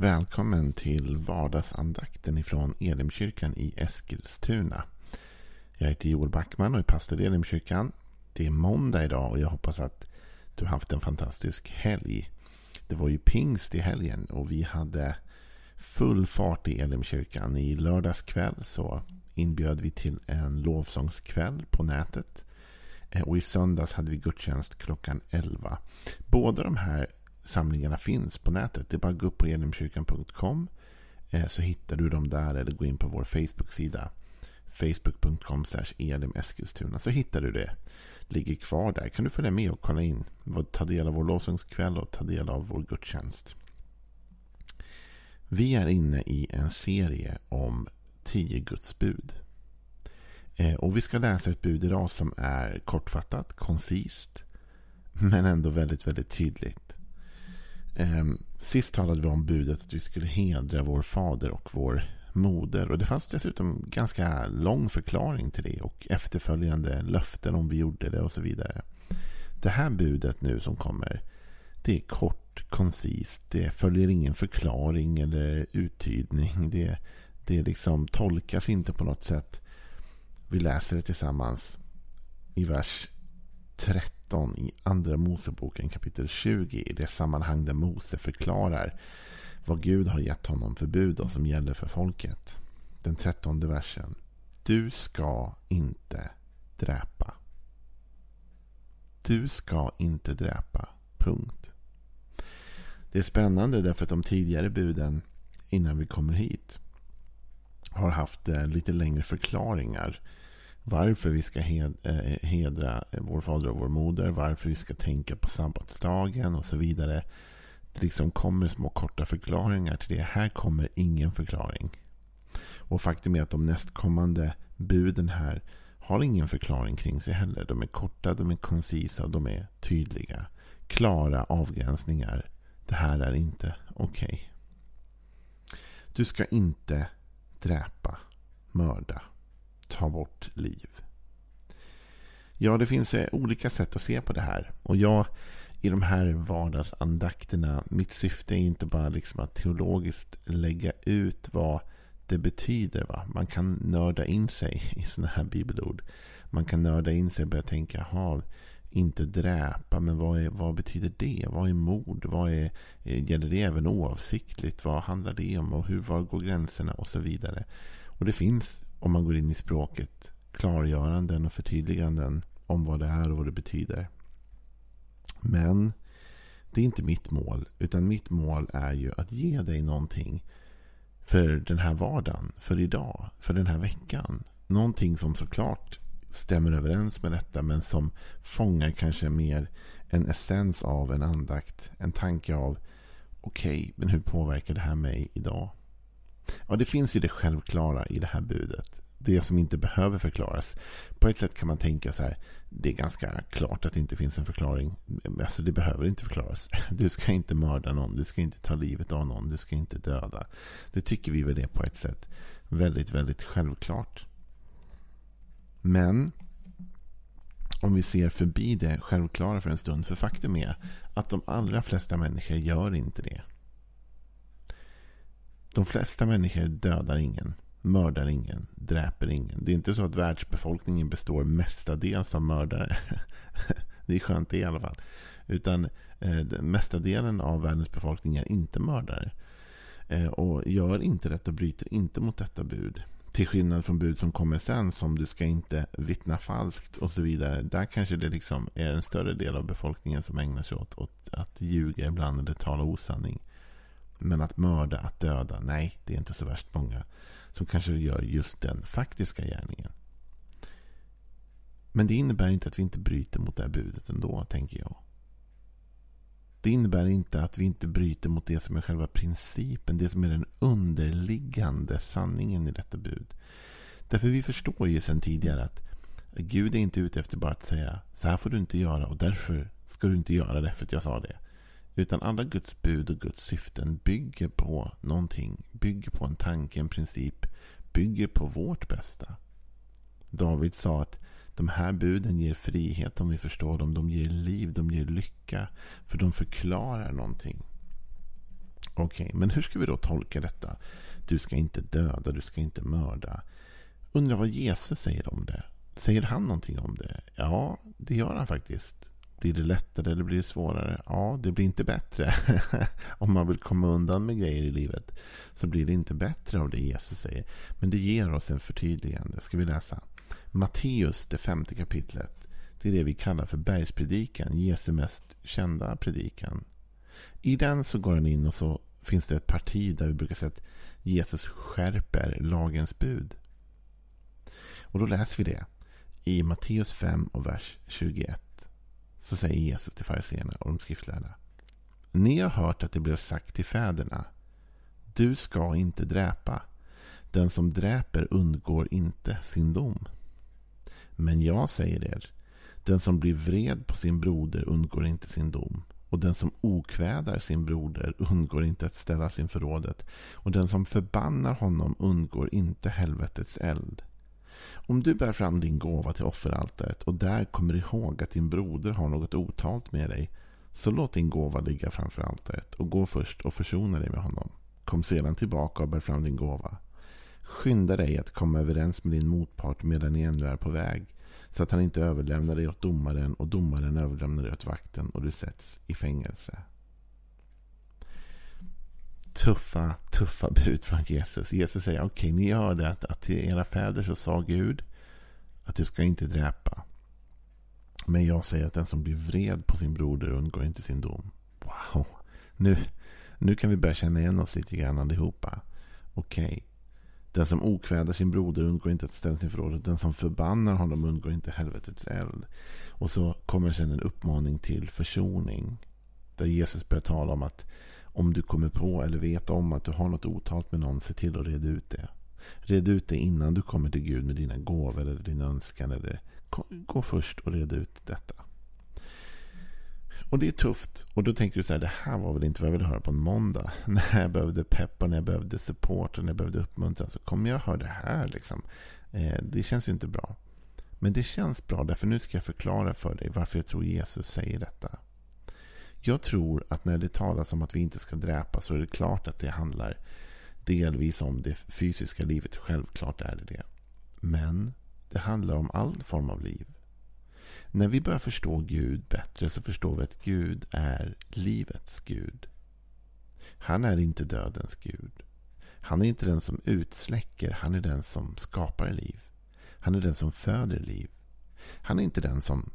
Välkommen till vardagsandakten ifrån Elimkyrkan i Eskilstuna. Jag heter Joel Backman och är pastor i Elimkyrkan. Det är måndag idag och jag hoppas att du har haft en fantastisk helg. Det var ju pingst i helgen och vi hade full fart i Elimkyrkan. I lördags kväll så inbjöd vi till en lovsångskväll på nätet. Eh, och i söndags hade vi gudstjänst klockan 11. Båda de här samlingarna finns på nätet. Det är bara att gå upp på elimkyrkan.com eh, så hittar du dem där eller gå in på vår Facebook-sida facebook.com elimeskilstuna så hittar du det. Ligger kvar där. Kan du följa med och kolla in. Ta del av vår lovsångskväll och ta del av vår gudstjänst. Vi är inne i en serie om tio Guds bud. Eh, och vi ska läsa ett bud idag som är kortfattat, koncist men ändå väldigt, väldigt tydligt. Eh, sist talade vi om budet att vi skulle hedra vår fader och vår moder. Och det fanns dessutom ganska lång förklaring till det och efterföljande löften om vi gjorde det och så vidare. Det här budet nu som kommer, det är kort, koncist, det följer ingen förklaring eller uttydning. Det, det liksom tolkas inte på något sätt. Vi läser det tillsammans i vers 30. 13 i Andra Moseboken kapitel 20 i det sammanhang där Mose förklarar vad Gud har gett honom för bud och som gäller för folket. Den trettonde versen. Du ska inte dräpa. Du ska inte dräpa. Punkt. Det är spännande därför att de tidigare buden innan vi kommer hit har haft eh, lite längre förklaringar varför vi ska eh, hedra vår fader och vår moder, varför vi ska tänka på sabbatsdagen och så vidare. Det liksom kommer små korta förklaringar till det. Här kommer ingen förklaring. Och faktum är att de nästkommande buden här har ingen förklaring kring sig heller. De är korta, de är koncisa och de är tydliga. Klara avgränsningar. Det här är inte okej. Okay. Du ska inte dräpa, mörda, ta bort liv. Ja, det finns eh, olika sätt att se på det här. Och jag, i de här vardagsandakterna, mitt syfte är inte bara liksom att teologiskt lägga ut vad det betyder. Va? Man kan nörda in sig i sådana här bibelord. Man kan nörda in sig och börja tänka, ha inte dräpa, men vad, är, vad betyder det? Vad är mord? Vad är, eh, gäller det även oavsiktligt? Vad handlar det om? Och hur, var går gränserna? Och så vidare. Och det finns om man går in i språket, klargöranden och förtydliganden om vad det är och vad det betyder. Men det är inte mitt mål, utan mitt mål är ju att ge dig någonting för den här vardagen, för idag, för den här veckan. Någonting som såklart stämmer överens med detta men som fångar kanske mer en essens av en andakt, en tanke av okej, okay, men hur påverkar det här mig idag? Ja, det finns ju det självklara i det här budet. Det som inte behöver förklaras. På ett sätt kan man tänka så här. Det är ganska klart att det inte finns en förklaring. Alltså det behöver inte förklaras. Du ska inte mörda någon. Du ska inte ta livet av någon. Du ska inte döda. Det tycker vi väl är på ett sätt väldigt, väldigt självklart. Men om vi ser förbi det självklara för en stund. För faktum är att de allra flesta människor gör inte det. De flesta människor dödar ingen, mördar ingen, dräper ingen. Det är inte så att världsbefolkningen består mestadels av mördare. det är skönt det i alla fall. Utan eh, mesta delen av världens befolkning är inte mördare. Eh, och gör inte detta, bryter inte mot detta bud. Till skillnad från bud som kommer sen som du ska inte vittna falskt och så vidare. Där kanske det liksom är en större del av befolkningen som ägnar sig åt, åt att ljuga ibland eller tala osanning. Men att mörda, att döda, nej, det är inte så värst många som kanske gör just den faktiska gärningen. Men det innebär inte att vi inte bryter mot det här budet ändå, tänker jag. Det innebär inte att vi inte bryter mot det som är själva principen, det som är den underliggande sanningen i detta bud. Därför vi förstår ju sedan tidigare att Gud är inte ute efter bara att säga så här får du inte göra och därför ska du inte göra det för att jag sa det. Utan alla Guds bud och Guds syften bygger på någonting. Bygger på en tanke, en princip. Bygger på vårt bästa. David sa att de här buden ger frihet om vi förstår dem. De ger liv, de ger lycka. För de förklarar någonting. Okej, okay, men hur ska vi då tolka detta? Du ska inte döda, du ska inte mörda. Undrar vad Jesus säger om det. Säger han någonting om det? Ja, det gör han faktiskt. Blir det lättare eller blir det svårare? Ja, det blir inte bättre. Om man vill komma undan med grejer i livet så blir det inte bättre av det Jesus säger. Men det ger oss en förtydligande. Ska vi läsa? Matteus, det femte kapitlet. Det är det vi kallar för bergspredikan. Jesu mest kända predikan. I den så går han in och så finns det ett parti där vi brukar säga att Jesus skärper lagens bud. Och då läser vi det i Matteus 5 och vers 21. Så säger Jesus till fariséerna och de skriftlärda. Ni har hört att det blev sagt till fäderna. Du ska inte dräpa. Den som dräper undgår inte sin dom. Men jag säger er. Den som blir vred på sin broder undgår inte sin dom. Och den som okvädar sin broder undgår inte att ställas inför rådet. Och den som förbannar honom undgår inte helvetets eld. Om du bär fram din gåva till offeraltaret och där kommer ihåg att din broder har något otalt med dig. Så låt din gåva ligga framför altaret och gå först och försona dig med honom. Kom sedan tillbaka och bär fram din gåva. Skynda dig att komma överens med din motpart medan ni ännu är på väg. Så att han inte överlämnar dig åt domaren och domaren överlämnar dig åt vakten och du sätts i fängelse tuffa, tuffa bud från Jesus. Jesus säger okej, okay, ni hörde att, att till era fäder så sa Gud att du ska inte dräpa. Men jag säger att den som blir vred på sin broder undgår inte sin dom. Wow, nu, nu kan vi börja känna igen oss lite grann allihopa. Okej. Okay. Den som okvädar sin broder undgår inte att ställas inför rådet. Den som förbannar honom undgår inte helvetets eld. Och så kommer sen en uppmaning till försoning. Där Jesus börjar tala om att om du kommer på eller vet om att du har något otalt med någon, se till att reda ut det. Red ut det innan du kommer till Gud med dina gåvor eller din önskan. Eller, gå först och red ut detta. Och det är tufft. Och då tänker du så här, det här var väl inte vad jag ville höra på en måndag. När jag behövde peppa, när jag behövde support och när jag behövde uppmuntran. Så alltså, kommer jag höra det här liksom. Eh, det känns ju inte bra. Men det känns bra, därför nu ska jag förklara för dig varför jag tror Jesus säger detta. Jag tror att när det talas om att vi inte ska dräpa så är det klart att det handlar delvis om det fysiska livet. Självklart är det det. Men det handlar om all form av liv. När vi börjar förstå Gud bättre så förstår vi att Gud är livets Gud. Han är inte dödens Gud. Han är inte den som utsläcker. Han är den som skapar liv. Han är den som föder liv. Han är inte den som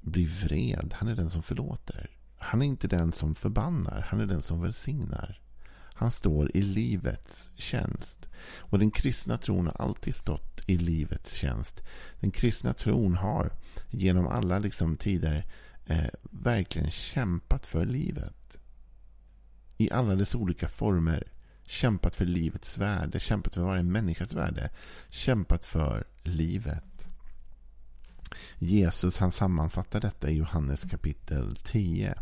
blir vred. Han är den som förlåter. Han är inte den som förbannar, han är den som välsignar. Han står i livets tjänst. Och den kristna tron har alltid stått i livets tjänst. Den kristna tron har genom alla liksom tider eh, verkligen kämpat för livet. I alla dess olika former. Kämpat för livets värde, kämpat för varje människas värde. Kämpat för livet. Jesus han sammanfattar detta i Johannes kapitel 10.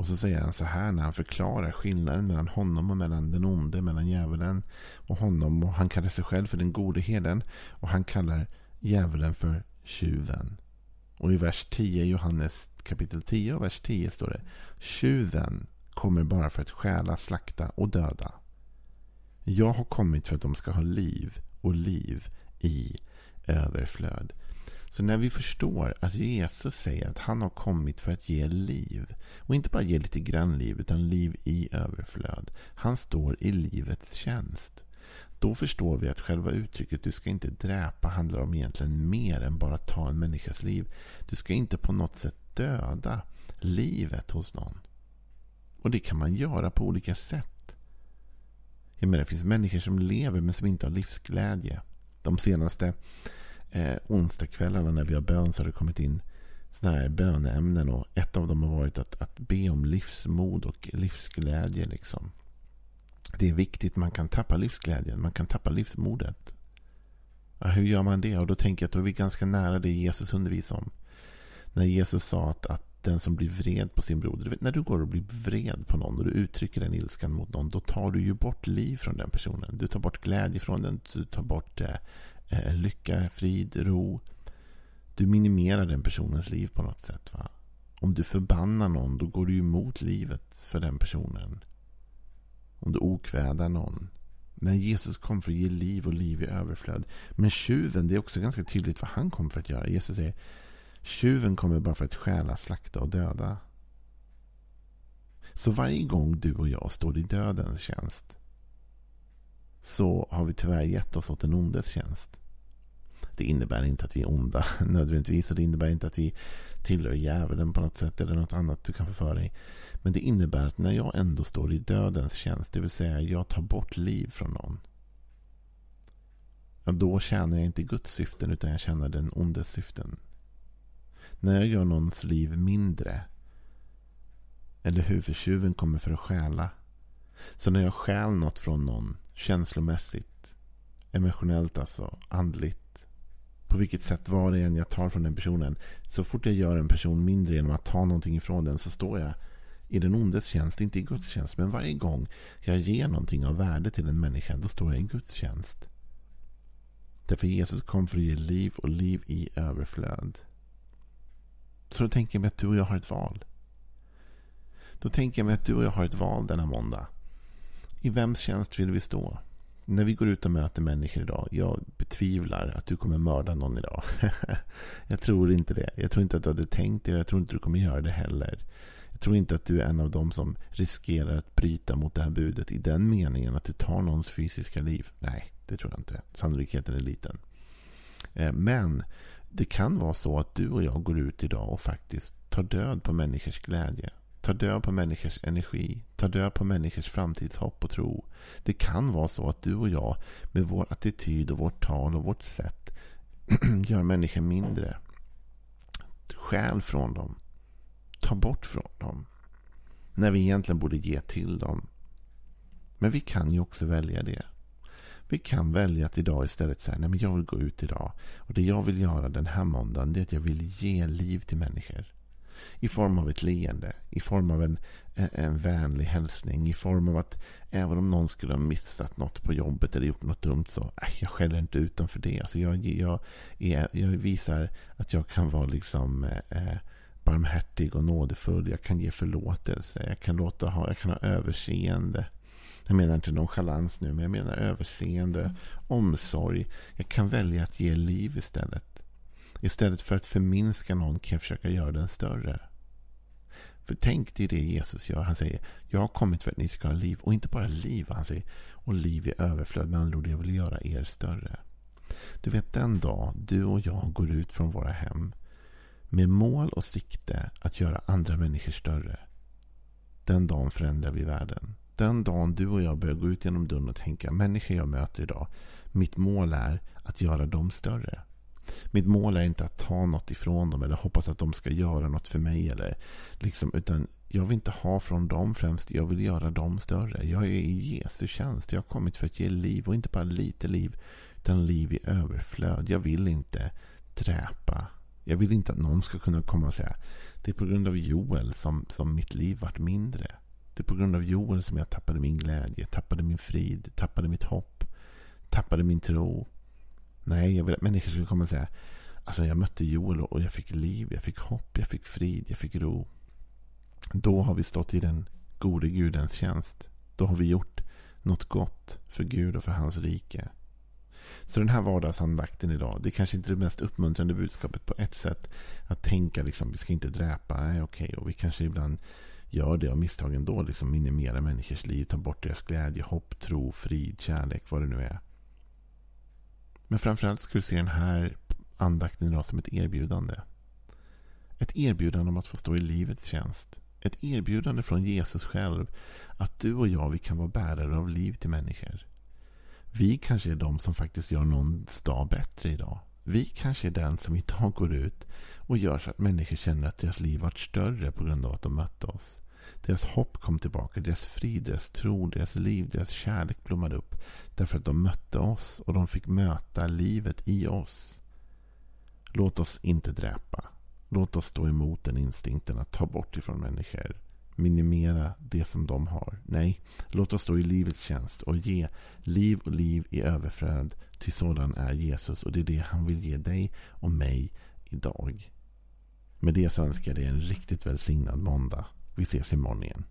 Och så säger han så här när han förklarar skillnaden mellan honom och mellan den onde, mellan djävulen och honom. Och han kallar sig själv för den gode herden. Och han kallar djävulen för tjuven. Och i vers 10, Johannes kapitel 10 och vers 10 står det. Tjuven kommer bara för att stjäla, slakta och döda. Jag har kommit för att de ska ha liv och liv i överflöd. Så när vi förstår att Jesus säger att han har kommit för att ge liv. Och inte bara ge lite grann liv, utan liv i överflöd. Han står i livets tjänst. Då förstår vi att själva uttrycket du ska inte dräpa handlar om egentligen mer än bara ta en människas liv. Du ska inte på något sätt döda livet hos någon. Och det kan man göra på olika sätt. Jag menar, det finns människor som lever men som inte har livsglädje. De senaste eh, onsdagskvällarna när vi har bön så har det kommit in sådana här böneämnen. Och ett av dem har varit att, att be om livsmod och livsglädje. Liksom. Det är viktigt. Man kan tappa livsglädjen. Man kan tappa livsmodet. Ja, hur gör man det? Och då tänker jag att då är vi ganska nära det Jesus undervisar om. När Jesus sa att, att den som blir vred på sin broder. Vet, när du går och blir vred på någon och du uttrycker den ilskan mot någon. Då tar du ju bort liv från den personen. Du tar bort glädje från den. Du tar bort eh, Eh, lycka, frid, ro. Du minimerar den personens liv på något sätt. Va? Om du förbannar någon, då går du emot livet för den personen. Om du okvädar någon. När Jesus kom för att ge liv och liv i överflöd. Men tjuven, det är också ganska tydligt vad han kom för att göra. Jesus säger tjuven kommer bara för att stjäla, slakta och döda. Så varje gång du och jag står i dödens tjänst så har vi tyvärr gett oss åt den ondes tjänst. Det innebär inte att vi är onda nödvändigtvis och det innebär inte att vi tillhör djävulen på något sätt eller något annat du kan få för dig. Men det innebär att när jag ändå står i dödens tjänst, det vill säga jag tar bort liv från någon. Ja, då tjänar jag inte Guds syften utan jag tjänar den ondes syften. När jag gör någons liv mindre. Eller huvudtjuven kommer för att stjäla. Så när jag stjäl något från någon känslomässigt, emotionellt alltså, andligt. På vilket sätt var det än jag tar från den personen. Så fort jag gör en person mindre genom att ta någonting ifrån den så står jag i den ondes tjänst, inte i Guds tjänst. Men varje gång jag ger någonting av värde till en människa, då står jag i Guds tjänst. Därför Jesus kom för att ge liv och liv i överflöd. Så då tänker jag mig att du och jag har ett val. Då tänker jag mig att du och jag har ett val denna måndag. I vems tjänst vill vi stå? När vi går ut och möter människor idag. Jag betvivlar att du kommer mörda någon idag. jag tror inte det. Jag tror inte att du hade tänkt det. och Jag tror inte du kommer göra det heller. Jag tror inte att du är en av dem som riskerar att bryta mot det här budet i den meningen att du tar någons fysiska liv. Nej, det tror jag inte. Sannolikheten är liten. Eh, men det kan vara så att du och jag går ut idag och faktiskt tar död på människors glädje. Tar död på människors energi. Tar död på människors framtidshopp och tro. Det kan vara så att du och jag med vår attityd och vårt tal och vårt sätt gör människor mindre. Skäl från dem ta bort från dem. När vi egentligen borde ge till dem. Men vi kan ju också välja det. Vi kan välja att idag istället säga, nej men jag vill gå ut idag. Och det jag vill göra den här måndagen, det är att jag vill ge liv till människor. I form av ett leende, i form av en, en vänlig hälsning, i form av att även om någon skulle ha missat något på jobbet eller gjort något dumt så, äh, jag skäller inte ut dem för det. Alltså jag, jag, jag, jag visar att jag kan vara liksom eh, barmhärtig och nådefull. Jag kan ge förlåtelse. Jag kan, låta ha, jag kan ha överseende. Jag menar inte nonchalans nu, men jag menar överseende, mm. omsorg. Jag kan välja att ge liv istället. Istället för att förminska någon kan jag försöka göra den större. För tänk, det är det Jesus gör. Han säger, jag har kommit för att ni ska ha liv. Och inte bara liv, han säger, och liv i överflöd. Med andra ord, jag vill göra er större. Du vet, den dag du och jag går ut från våra hem med mål och sikte att göra andra människor större. Den dagen förändrar vi världen. Den dagen du och jag börjar gå ut genom dörren och tänka människor jag möter idag. Mitt mål är att göra dem större. Mitt mål är inte att ta något ifrån dem eller hoppas att de ska göra något för mig. Eller liksom, utan jag vill inte ha från dem främst. Jag vill göra dem större. Jag är i Jesu tjänst. Jag har kommit för att ge liv. Och inte bara lite liv. Utan liv i överflöd. Jag vill inte dräpa jag vill inte att någon ska kunna komma och säga det är på grund av Joel som, som mitt liv vart mindre. Det är på grund av Joel som jag tappade min glädje, tappade min frid, tappade mitt hopp, tappade min tro. Nej, jag vill att människor ska komma och säga Alltså jag mötte Joel och jag fick liv, jag fick hopp, jag fick frid, jag fick ro. Då har vi stått i den gode Gudens tjänst. Då har vi gjort något gott för Gud och för hans rike. Så den här vardagsandakten idag, det är kanske inte det mest uppmuntrande budskapet på ett sätt. Att tänka liksom, vi ska inte dräpa, nej okej. Okay. Och vi kanske ibland gör det av misstag ändå. Liksom minimera människors liv, ta bort deras glädje, hopp, tro, frid, kärlek, vad det nu är. Men framförallt ska du se den här andakten idag som ett erbjudande. Ett erbjudande om att få stå i livets tjänst. Ett erbjudande från Jesus själv att du och jag vi kan vara bärare av liv till människor. Vi kanske är de som faktiskt gör någons dag bättre idag. Vi kanske är den som idag går ut och gör så att människor känner att deras liv varit större på grund av att de mötte oss. Deras hopp kom tillbaka, deras frid, deras tro, deras liv, deras kärlek blommade upp. Därför att de mötte oss och de fick möta livet i oss. Låt oss inte dräpa. Låt oss stå emot den instinkten att ta bort ifrån människor minimera det som de har. Nej, låt oss stå i livets tjänst och ge liv och liv i överflöd. Till sådan är Jesus och det är det han vill ge dig och mig idag. Med det så önskar jag dig en riktigt välsignad måndag. Vi ses imorgon igen.